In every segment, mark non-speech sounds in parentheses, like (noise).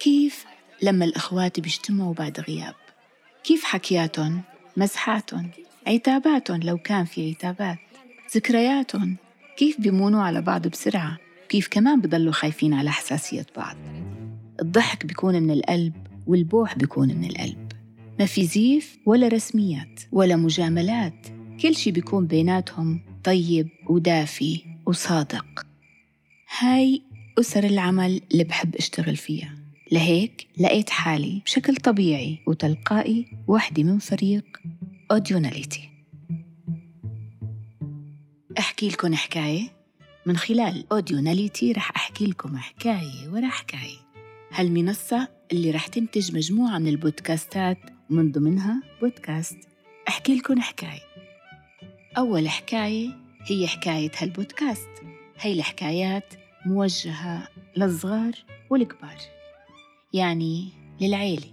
كيف لما الإخوات بيجتمعوا بعد غياب؟ كيف حكياتهم؟ مزحاتهم عتاباتهم؟ لو كان في عتابات؟ ذكرياتهم؟ كيف بيمونوا على بعض بسرعة؟ كيف كمان بضلوا خايفين على حساسية بعض؟ الضحك بيكون من القلب والبوح بيكون من القلب. ما في زيف ولا رسميات ولا مجاملات. كل شي بيكون بيناتهم طيب ودافي وصادق. هاي أسر العمل اللي بحب أشتغل فيها. لهيك لقيت حالي بشكل طبيعي وتلقائي وحدة من فريق Audionality أحكي لكم حكاية؟ من خلال Audionality رح أحكي لكم حكاية ورا حكاية. هالمنصة اللي رح تنتج مجموعة من البودكاستات ومن ضمنها بودكاست. أحكي لكم حكاية. أول حكاية هي حكاية هالبودكاست. هي الحكايات موجهة للصغار والكبار. يعني للعيلة.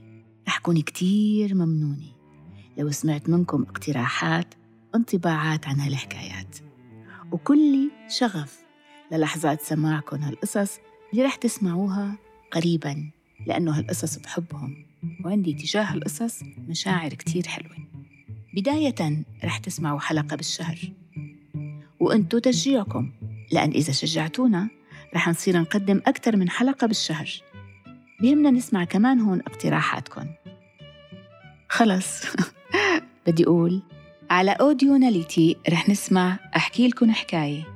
رح كون كتير ممنونة. لو سمعت منكم اقتراحات انطباعات عن هالحكايات. وكلي شغف للحظات سماعكم هالقصص اللي رح تسمعوها قريبا لأنه هالقصص بحبهم. وعندي تجاه هالقصص مشاعر كتير حلوة. بداية رح تسمعوا حلقة بالشهر. وأنتو تشجيعكم لأن إذا شجعتونا رح نصير نقدم أكثر من حلقة بالشهر. بيهمنا نسمع كمان هون اقتراحاتكم خلص. (laughs) بدي أقول على أوديو ناليتي رح نسمع أحكي لكم حكاية.